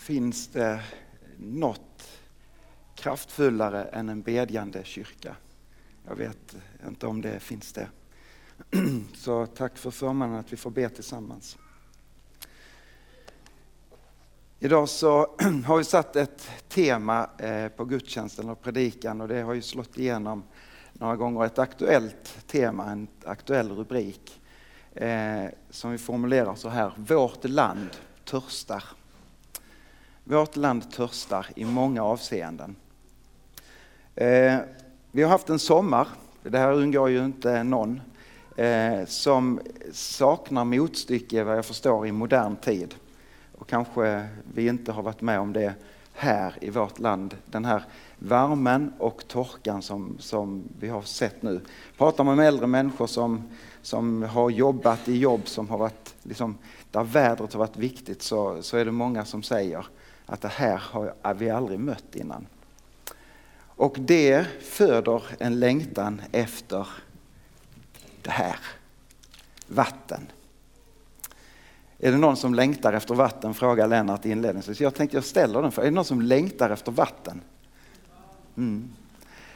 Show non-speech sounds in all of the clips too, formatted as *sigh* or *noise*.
finns det något kraftfullare än en bedjande kyrka. Jag vet inte om det finns det. *clears throat* Så tack för förmånen att vi får be tillsammans. Idag så *clears throat* har vi satt ett tema eh, på gudstjänsten och predikan och det har ju slått igenom några gånger ett aktuellt tema, en aktuell rubrik eh, som vi formulerar så här, vårt land törstar. Vårt land törstar i många avseenden. Eh, vi har haft en sommar, det här undgår ju inte någon, eh, som saknar motstycke vad jag förstår i modern tid. Och kanske vi inte har varit med om det här i vårt land. Den här värmen och torkan som, som vi har sett nu. Pratar man med äldre människor som, som har jobbat i jobb som har varit, liksom, där vädret har varit viktigt så, så är det många som säger att det här har vi aldrig mött innan. Och det föder en längtan efter det här, vatten. Är det någon som längtar efter vatten? frågar Lennart inledningsvis. Jag tänkte jag ställer den för. Är det någon som längtar efter vatten? Mm.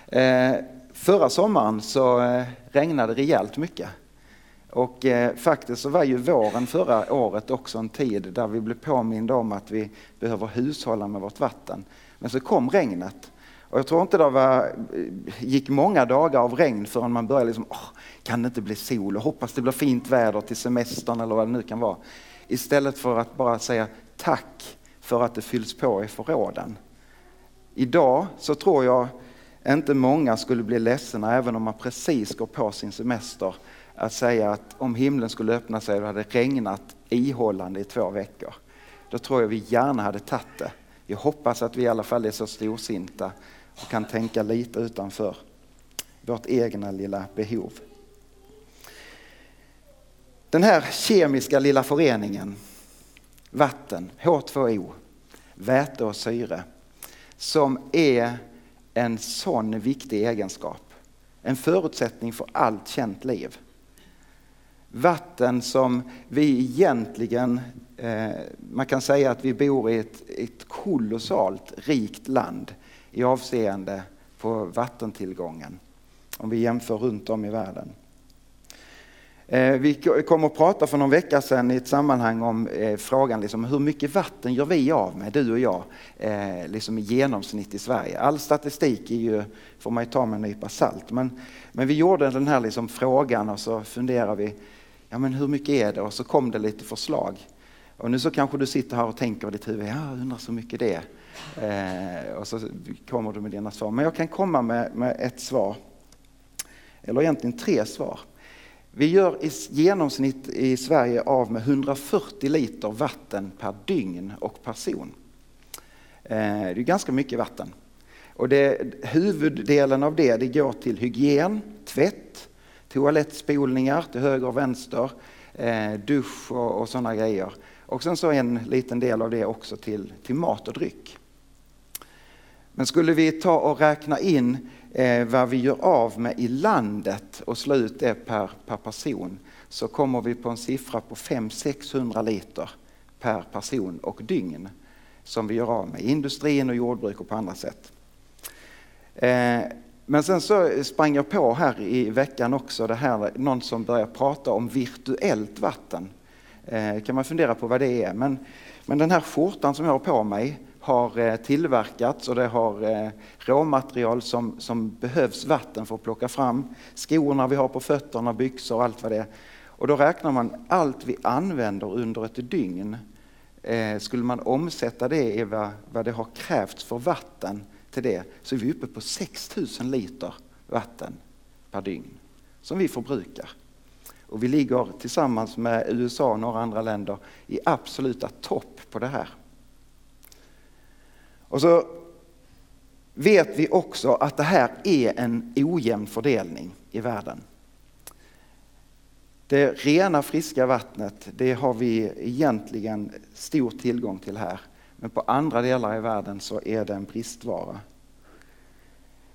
Eh, förra sommaren så eh, regnade det rejält mycket. Och eh, faktiskt så var ju våren förra året också en tid där vi blev påminda om att vi behöver hushålla med vårt vatten. Men så kom regnet. Och jag tror inte det var, eh, gick många dagar av regn förrän man började liksom, oh, kan det inte bli sol och hoppas det blir fint väder till semestern eller vad det nu kan vara. Istället för att bara säga tack för att det fylls på i förråden. Idag så tror jag inte många skulle bli ledsna även om man precis går på sin semester att säga att om himlen skulle öppna sig och det hade regnat ihållande i två veckor. Då tror jag vi gärna hade tagit det. Jag hoppas att vi i alla fall är så storsinta och kan tänka lite utanför vårt egna lilla behov. Den här kemiska lilla föreningen, vatten, H2O, väte och syre, som är en sån viktig egenskap. En förutsättning för allt känt liv. Vatten som vi egentligen, eh, man kan säga att vi bor i ett, ett kolossalt rikt land i avseende på vattentillgången. Om vi jämför runt om i världen. Eh, vi kom att prata för någon vecka sedan i ett sammanhang om eh, frågan liksom, hur mycket vatten gör vi av med, du och jag, eh, liksom i genomsnitt i Sverige. All statistik är ju, får man ju ta med en nypa salt. Men, men vi gjorde den här liksom frågan och så funderar vi, ja men hur mycket är det? Och så kom det lite förslag. Och nu så kanske du sitter här och tänker i ditt huvud, ja jag undrar så mycket det. Eh, och så kommer du med dina svar. Men jag kan komma med, med ett svar. Eller egentligen tre svar. Vi gör i genomsnitt i Sverige av med 140 liter vatten per dygn och person. Eh, det är ganska mycket vatten. Och det, huvuddelen av det, det går till hygien, tvätt, toalettspolningar till höger och vänster, eh, dusch och, och sådana grejer. Och sen så en liten del av det också till, till mat och dryck. Men skulle vi ta och räkna in eh, vad vi gör av med i landet och slå ut det per, per person så kommer vi på en siffra på 500-600 liter per person och dygn som vi gör av med i industrin och jordbruk och på andra sätt. Eh, men sen så sprang jag på här i veckan också det här, någon som börjar prata om virtuellt vatten. Eh, kan man fundera på vad det är. Men, men den här skjortan som jag har på mig har eh, tillverkats och det har eh, råmaterial som, som behövs vatten för att plocka fram. Skorna vi har på fötterna, byxor och allt vad det är. Och då räknar man allt vi använder under ett dygn. Eh, skulle man omsätta det i vad, vad det har krävts för vatten till det så är vi uppe på 6000 liter vatten per dygn som vi förbrukar. Och vi ligger tillsammans med USA och några andra länder i absoluta topp på det här. Och så vet vi också att det här är en ojämn fördelning i världen. Det rena friska vattnet, det har vi egentligen stor tillgång till här. Men på andra delar i världen så är det en bristvara.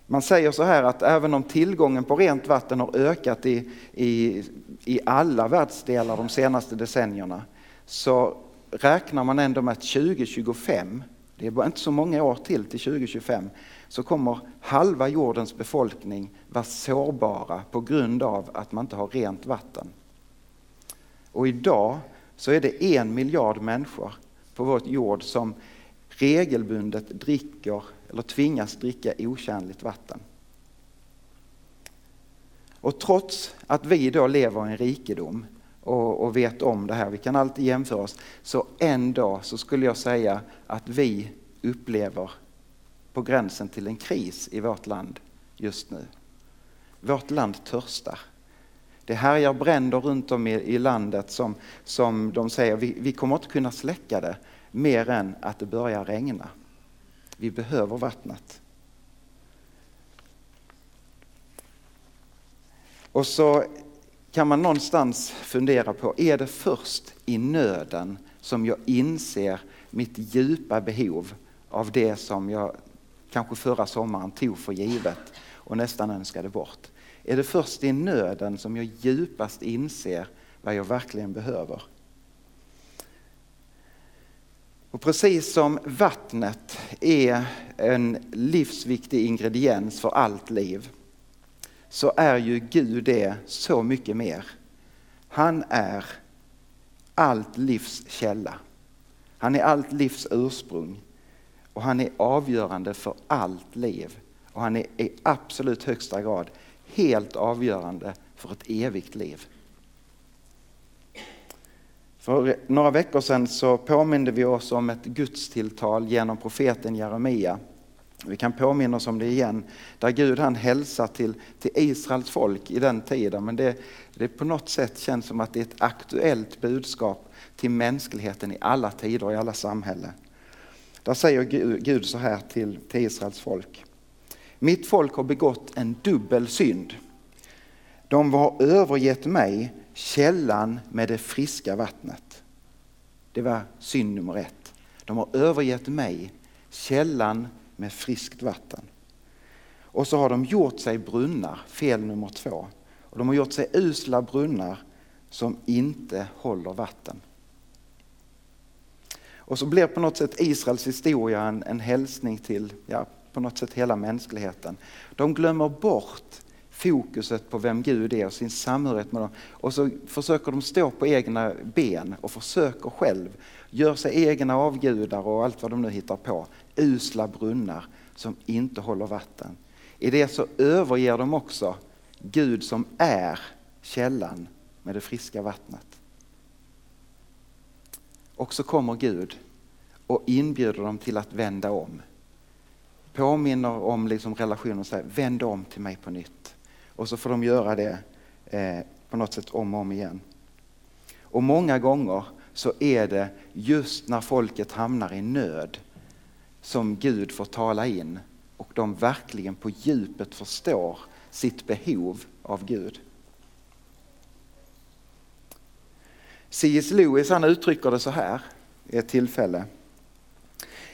Man säger så här att även om tillgången på rent vatten har ökat i, i, i alla världsdelar de senaste decennierna så räknar man ändå med att 2025, det är bara inte så många år till till 2025, så kommer halva jordens befolkning vara sårbara på grund av att man inte har rent vatten. Och idag så är det en miljard människor på vår jord som regelbundet dricker eller tvingas dricka otjänligt vatten. Och trots att vi då lever i en rikedom och, och, vet om det här, vi kan alltid jämföra oss, så en dag så skulle jag säga att vi upplever på gränsen till en kris i vårt land just nu. Vårt land törstar. Det härjar bränder runt om i, i landet som, som de säger, vi, vi kommer inte kunna släcka det mer än att det börjar regna. Vi behöver vattnet. Och så kan man någonstans fundera på, är det först i nöden som jag inser mitt djupa behov av det som jag kanske förra sommaren tog för givet och nästan önskade bort? Är det först i nöden som jag djupast inser vad jag verkligen behöver? Och precis som vattnet är en livsviktig ingrediens för allt liv så är ju Gud det så mycket mer. Han är allt livs källa. Han är allt livs ursprung och han är avgörande för allt liv. Och han är i absolut högsta grad helt avgörande för ett evigt liv. För några veckor sedan så påminde vi oss om ett gudstilltal genom profeten Jeremia. Vi kan påminna oss om det igen, där Gud han hälsar till, till Israels folk i den tiden. Men det, det på något sätt känns som att det är ett aktuellt budskap till mänskligheten i alla tider och i alla samhällen. Där säger Gud så här till, till Israels folk. Mitt folk har begått en dubbel synd. De har övergett mig, källan med det friska vattnet. Det var synd nummer ett. De har övergett mig, källan med friskt vatten. Och så har de gjort sig brunnar, fel nummer två. Och de har gjort sig usla brunnar som inte håller vatten. Och så blir på något sätt Israels historia en, en hälsning till ja, på något sätt hela mänskligheten. De glömmer bort fokuset på vem Gud är och sin samhörighet med dem. Och så försöker de stå på egna ben och försöker själv. Gör sig egna avgudar och allt vad de nu hittar på. Usla brunnar som inte håller vatten. I det så överger de också Gud som är källan med det friska vattnet. Och så kommer Gud och inbjuder dem till att vända om. Påminner om liksom relationen och säger vänd om till mig på nytt. Och så får de göra det eh, på något sätt om och om igen. Och många gånger så är det just när folket hamnar i nöd som Gud får tala in och de verkligen på djupet förstår sitt behov av Gud. C.S. Lewis han uttrycker det så här i ett tillfälle.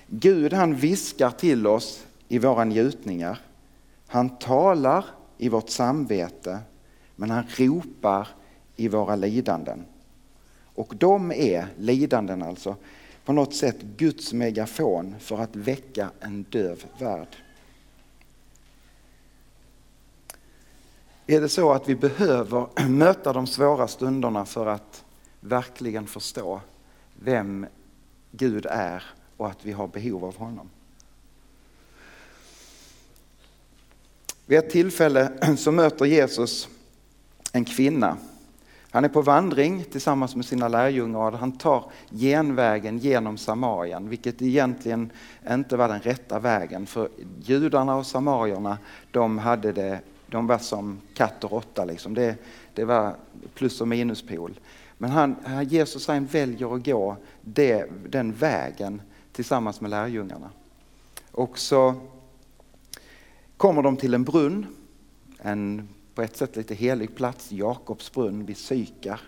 Gud han viskar till oss i våra njutningar. Han talar i vårt samvete, men han ropar i våra lidanden. Och de är, lidanden alltså, på något sätt Guds megafon för att väcka en döv värld. Är det så att vi behöver *clears throat* möta de svåra stunderna för att verkligen förstå vem Gud är och att vi har behov av honom? Vid ett tillfälle *clears throat* så möter Jesus en kvinna. Han är på vandring tillsammans med sina lärjungar och han tar genvägen genom Samarien, vilket egentligen inte var den rätta vägen. För judarna och samarierna, de, hade det, de var som katt och råtta. Liksom. Det, det var plus och minuspol. Men han, Jesus han väljer att gå det, den vägen tillsammans med lärjungarna. Och så kommer de till en brunn, en på ett sätt lite helig plats, Jakobs brunn vid Sykar.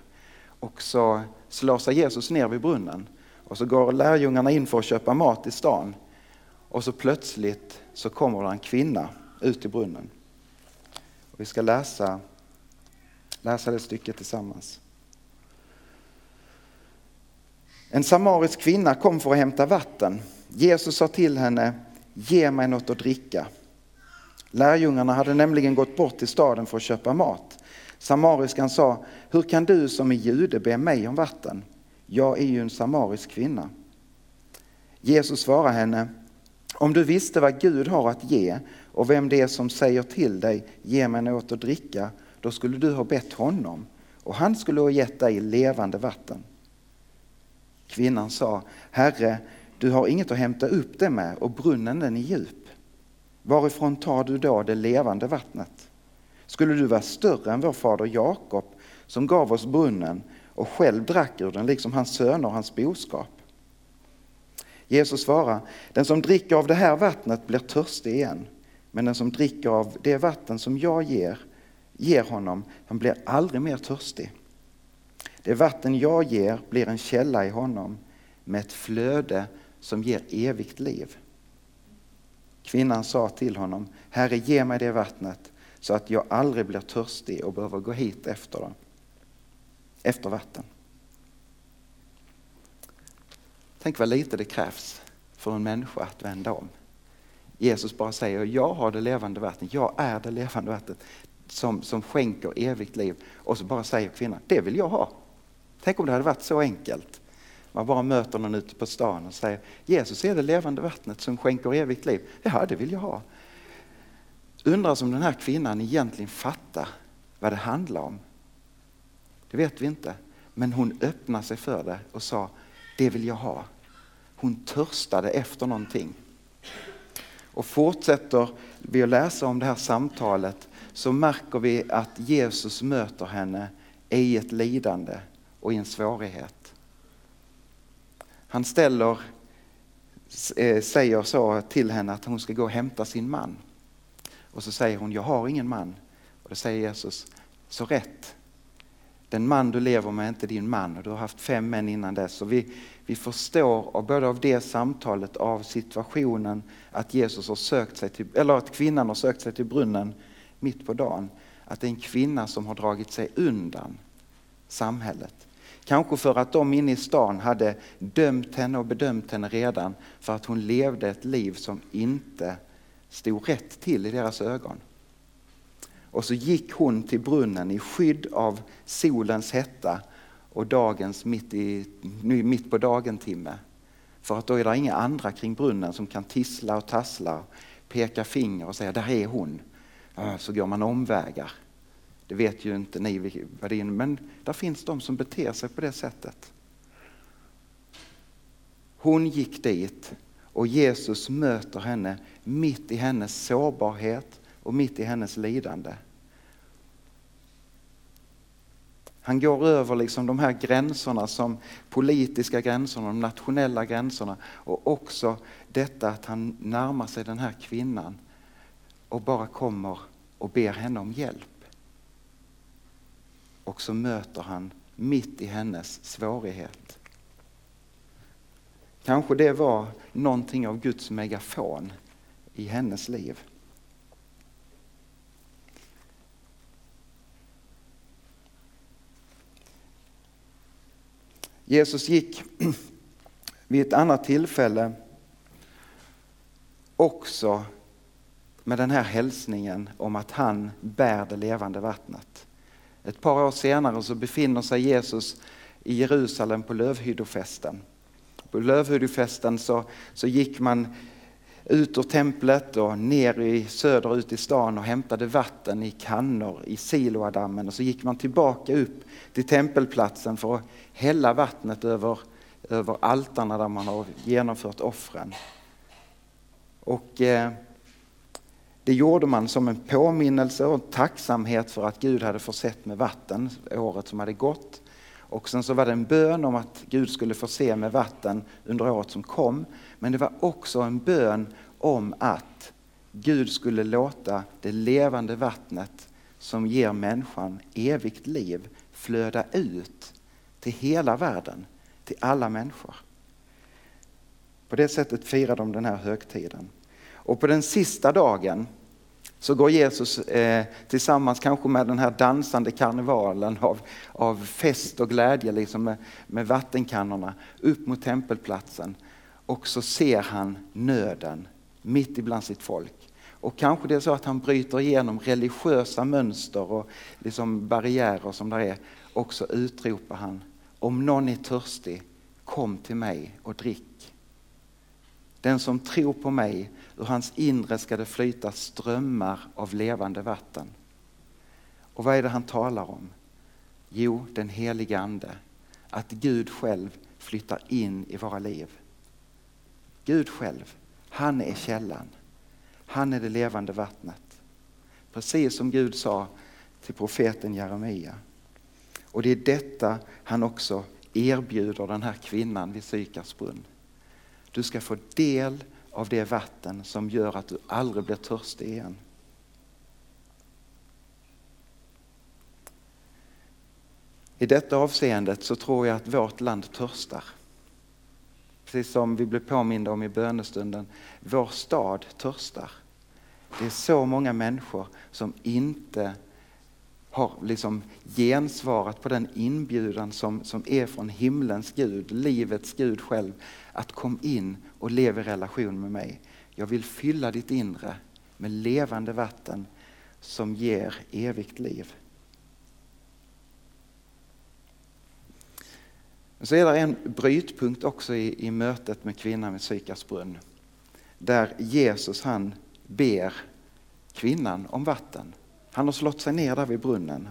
Och så slår sig Jesus ner vid brunnen och så går lärjungarna in för att köpa mat i stan. Och så plötsligt så kommer det en kvinna ut i brunnen. Och vi ska läsa, läsa det stycket tillsammans. En samarisk kvinna kom för att hämta vatten. Jesus sa till henne, ge mig något att dricka. Lärjungarna hade nämligen gått bort till staden för att köpa mat. Samariskan sa, hur kan du som är jude be mig om vatten? Jag är ju en samarisk kvinna. Jesus svarade henne, om du visste vad Gud har att ge och vem det är som säger till dig, ge mig något att dricka, då skulle du ha bett honom och han skulle ha gett dig levande vatten. Kvinnan sa, Herre, du har inget att hämta upp det med och brunnen den är djup. Varifrån tar du då det levande vattnet? Skulle du vara större än vår fader Jakob som gav oss brunnen och själv drack ur den liksom hans söner och hans boskap? Jesus svarar, den som dricker av det här vattnet blir törstig igen. Men den som dricker av det vatten som jag ger, ger honom, han blir aldrig mer törstig. Det vatten jag ger blir en källa i honom med ett flöde som ger evigt liv. Kvinnan sa till honom, Herre ge mig det vattnet så att jag aldrig blir törstig och behöver gå hit efter, det, efter vatten. Tänk vad lite det krävs för en människa att vända om. Jesus bara säger, jag har det levande vattnet, jag är det levande vattnet som, som skänker evigt liv. Och så bara säger kvinnan, det vill jag ha. Tänk om det hade varit så enkelt. Man bara möter någon ute på stan och säger, Jesus är det levande vattnet som skänker evigt liv. Ja, det vill jag ha. Undrar om den här kvinnan egentligen fattar vad det handlar om. Det vet vi inte. Men hon öppnade sig för det och sa, det vill jag ha. Hon törstade efter någonting. Och fortsätter vi att läsa om det här samtalet så märker vi att Jesus möter henne i ett lidande och i en svårighet. Han ställer, eh, säger så till henne att hon ska gå och hämta sin man. Och så säger hon, jag har ingen man. Och då säger Jesus, så rätt. Den man du lever med är inte din man och du har haft fem män innan dess. Så vi, vi förstår både av det samtalet, av situationen, att Jesus har sökt sig till, eller att kvinnan har sökt sig till brunnen mitt på dagen. Att det är en kvinna som har dragit sig undan samhället. Kanske för att de inne i stan hade dömt henne och bedömt henne redan för att hon levde ett liv som inte stod rätt till i deras ögon. Och så gick hon till brunnen i skydd av solens hetta och dagens mitt, i, mitt på dagen-timme. För att då är det inga andra kring brunnen som kan tissla och tassla, peka finger och säga där är hon. Så går man omvägar. Det vet ju inte ni vad det är, men där finns de som beter sig på det sättet. Hon gick dit och Jesus möter henne mitt i hennes sårbarhet och mitt i hennes lidande. Han går över liksom de här gränserna som politiska gränserna, de nationella gränserna och också detta att han närmar sig den här kvinnan och bara kommer och ber henne om hjälp. Och så möter han mitt i hennes svårighet. Kanske det var någonting av Guds megafon i hennes liv. Jesus gick *clears throat* vid ett annat tillfälle också med den här hälsningen om att han bär det levande vattnet. Ett par år senare så befinner sig Jesus i Jerusalem på lövhyddofesten. På lövhyddofesten så, så gick man ut ur templet och ner i söderut i stan och hämtade vatten i kannor i Siloadammen och så gick man tillbaka upp till tempelplatsen för att hälla vattnet över, över altarna där man har genomfört offren. Och eh, det gjorde man som en påminnelse och tacksamhet för att Gud hade försett med vatten året som hade gått. Och sen så var det en bön om att Gud skulle förse med vatten under året som kom. Men det var också en bön om att Gud skulle låta det levande vattnet som ger människan evigt liv flöda ut till hela världen, till alla människor. På det sättet firar de den här högtiden. Och på den sista dagen så går Jesus eh, tillsammans kanske med den här dansande karnevalen av, av fest och glädje liksom med, med vattenkannorna upp mot tempelplatsen. Och så ser han nöden mitt ibland sitt folk. Och kanske det är så att han bryter igenom religiösa mönster och liksom barriärer som där är. Och så utropar han, om någon är törstig, kom till mig och drick. Den som tror på mig, ur hans inre ska det flyta strömmar av levande vatten. Och vad är det han talar om? Jo, den helige Ande. Att Gud själv flyttar in i våra liv. Gud själv, han är källan. Han är det levande vattnet. Precis som Gud sa till profeten Jeremia. Och det är detta han också erbjuder den här kvinnan vid Sykars brunn. Du ska få del av det vatten som gör att du aldrig blir törstig igen. I detta avseendet så tror jag att vårt land törstar. Precis som vi blev påminda om i bönestunden. Vår stad törstar. Det är så många människor som inte har liksom gensvarat på den inbjudan som, som är från himlens Gud, livets Gud själv. Att kom in och lev i relation med mig. Jag vill fylla ditt inre med levande vatten som ger evigt liv. Så är det en brytpunkt också i, i mötet med kvinnan vid Sykars brunn. Där Jesus han ber kvinnan om vatten. Han har slått sig ner där vid brunnen,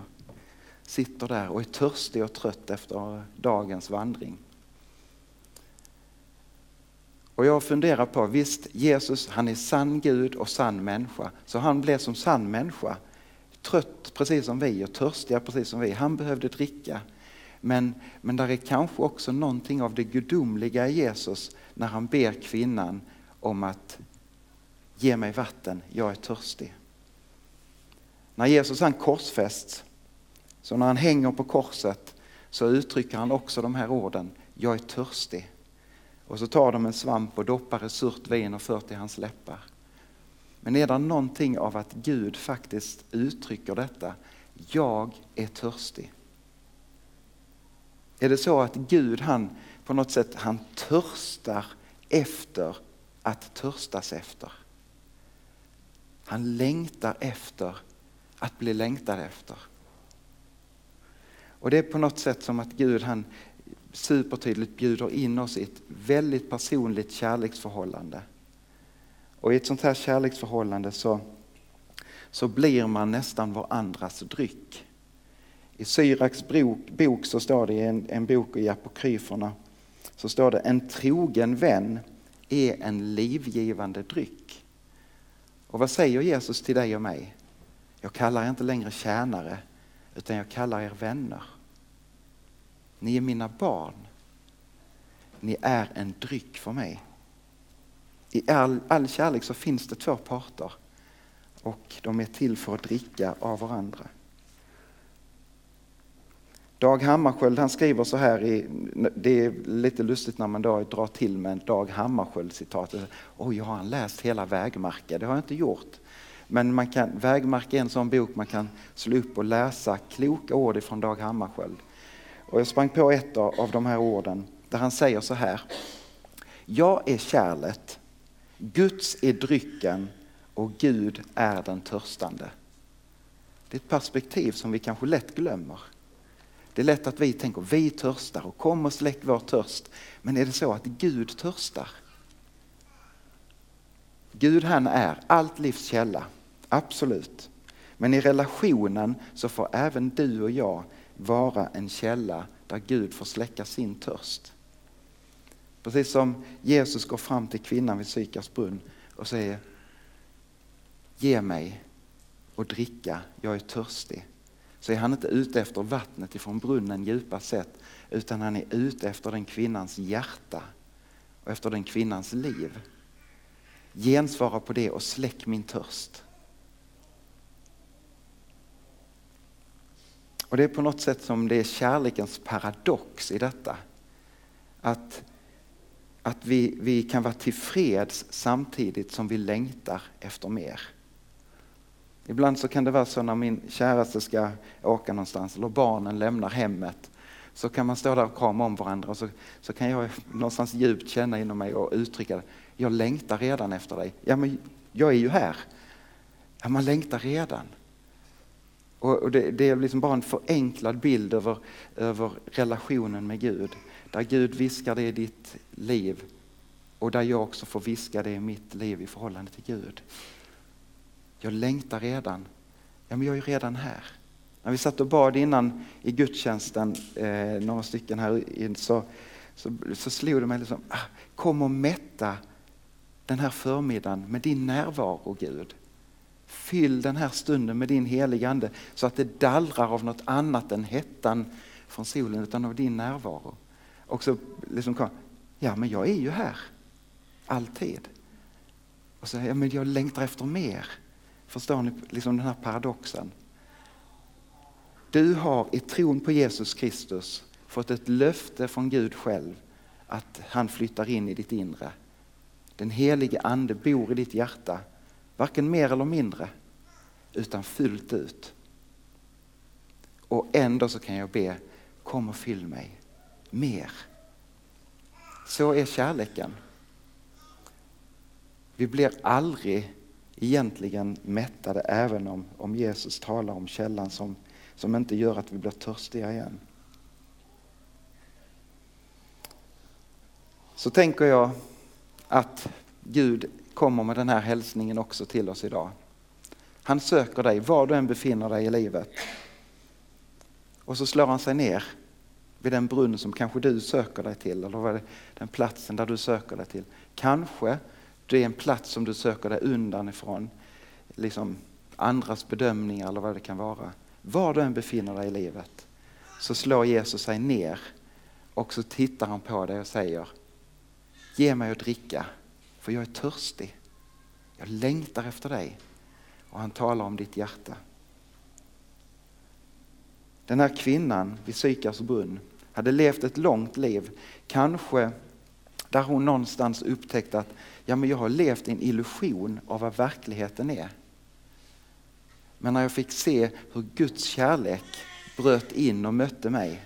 sitter där och är törstig och trött efter dagens vandring. Och jag funderar på, visst Jesus han är sann Gud och sann människa, så han blev som sann människa trött precis som vi och törstig precis som vi. Han behövde dricka. Men, men där är kanske också någonting av det gudomliga i Jesus när han ber kvinnan om att ge mig vatten, jag är törstig. När Jesus han korsfästs, så när han hänger på korset så uttrycker han också de här orden, jag är törstig. Och så tar de en svamp och doppar i surt vin och för till hans läppar. Men är det någonting av att Gud faktiskt uttrycker detta, jag är törstig. Är det så att Gud han på något sätt han törstar efter att törstas efter? Han längtar efter att bli längtad efter. Och det är på något sätt som att Gud han supertydligt bjuder in oss i ett väldigt personligt kärleksförhållande. Och i ett sånt här kärleksförhållande så, så blir man nästan varandras dryck. I Syraks bok, bok så står det i en, en bok i apokryferna så står det en trogen vän är en livgivande dryck. Och vad säger Jesus till dig och mig? Jag kallar er inte längre tjänare utan jag kallar er vänner. Ni är mina barn. Ni är en dryck för mig. I all, all kärlek så finns det två parter och de är till för att dricka av varandra. Dag Hammarskjöld han skriver så här, i, det är lite lustigt när man då drar till med en Dag Hammarskjöld citat. Oj, har han läst hela Vägmarka? Det har jag inte gjort. Men man kan, Vägmarka är en sån bok man kan slå upp och läsa kloka ord ifrån Dag Hammarskjöld. Och jag sprang på ett av de här orden där han säger så här. Jag är kärlet, Guds är drycken och Gud är den törstande. Det är ett perspektiv som vi kanske lätt glömmer. Det är lätt att vi tänker vi törstar och kom och släck vår törst. Men är det så att Gud törstar? Gud han är allt livs källa, absolut. Men i relationen så får även du och jag vara en källa där Gud får släcka sin törst. Precis som Jesus går fram till kvinnan vid Sykars brunn och säger Ge mig och dricka, jag är törstig. Så är han inte ute efter vattnet ifrån brunnen djupast sett utan han är ute efter den kvinnans hjärta och efter den kvinnans liv. Gensvara på det och släck min törst. Och det är på något sätt som det är kärlekens paradox i detta. Att, att vi, vi kan vara tillfreds samtidigt som vi längtar efter mer. Ibland så kan det vara så när min käraste ska åka någonstans eller barnen lämnar hemmet så kan man stå där och krama om varandra och så, så kan jag någonstans djupt känna inom mig och uttrycka. Jag längtar redan efter dig. Ja, men jag är ju här. Ja, man längtar redan. Och det, det, är liksom bara en förenklad bild över, över relationen med Gud. Där Gud viskar det i ditt liv och där jag också får viska det i mitt liv i förhållande till Gud. Jag längtar redan. Ja, men jag är redan här. När vi satt och bad innan i gudstjänsten, eh, några stycken här in, så, så, så slog det mig liksom, ah, kom och mätta den här förmiddagen med din närvaro Gud. Fyll den här stunden med din heliga Ande så att det dallrar av något annat än hettan från solen utan av din närvaro. Och så liksom, ja men jag är ju här, alltid. Och så, ja men jag längtar efter mer. Förstår ni liksom den här paradoxen? Du har i tron på Jesus Kristus fått ett löfte från Gud själv att han flyttar in i ditt inre. Den helige ande bor i ditt hjärta, varken mer eller mindre, utan fullt ut. Och ändå så kan jag be, kom och fyll mig mer. Så är kärleken. Vi blir aldrig egentligen mättade även om, om Jesus talar om källan som, som inte gör att vi blir törstiga igen. Så tänker jag att Gud kommer med den här hälsningen också till oss idag. Han söker dig var du än befinner dig i livet. Och så slår han sig ner vid den brunn som kanske du söker dig till eller den platsen där du söker dig till. Kanske det är en plats som du söker dig undan ifrån liksom andras bedömningar eller vad det kan vara. Var du än befinner dig i livet så slår Jesus sig ner och så tittar han på dig och säger Ge mig att dricka för jag är törstig. Jag längtar efter dig. Och han talar om ditt hjärta. Den här kvinnan vid Sykars brunn hade levt ett långt liv. Kanske där hon någonstans upptäckte att ja, men jag har levt i en illusion av vad verkligheten är. Men när jag fick se hur Guds kärlek bröt in och mötte mig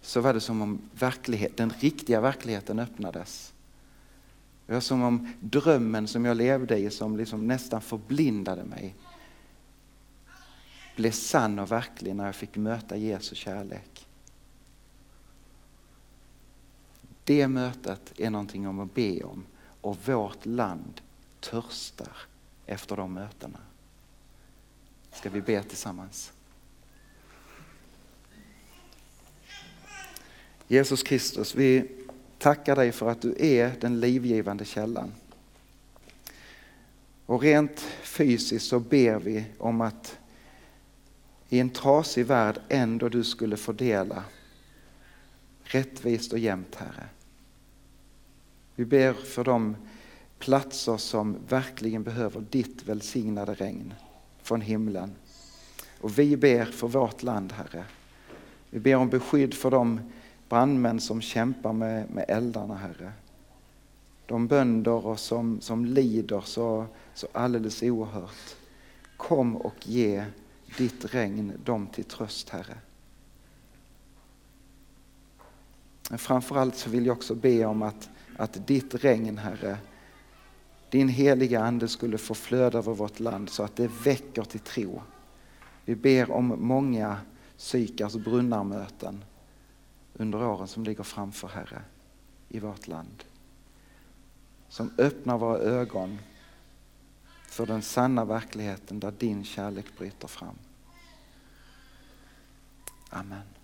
så var det som om verklighet, den riktiga verkligheten öppnades. Det var som om drömmen som jag levde i, som liksom nästan förblindade mig, blev sann och verklig när jag fick möta Jesu kärlek. Det mötet är någonting om att be om och vårt land törstar efter de mötena. Ska vi be tillsammans? Jesus Kristus, vi tackar dig för att du är den livgivande källan. Och rent fysiskt så ber vi om att i en trasig värld ändå du skulle fördela rättvist och jämnt, Herre. Vi ber för de platser som verkligen behöver ditt välsignade regn från himlen. Och vi ber för vårt land, Herre. Vi ber om beskydd för de brandmän som kämpar med, med eldarna, Herre. De bönder och som, som lider så, så alldeles oerhört. Kom och ge ditt regn dem till tröst, Herre. Men framförallt så vill jag också be om att, att ditt regn, Herre, din heliga Ande skulle få flöda över vårt land så att det väcker till tro. Vi ber om många psykars brunnarmöten under åren som ligger framför Herre i vårt land. Som öppnar våra ögon för den sanna verkligheten där din kärlek bryter fram. Amen.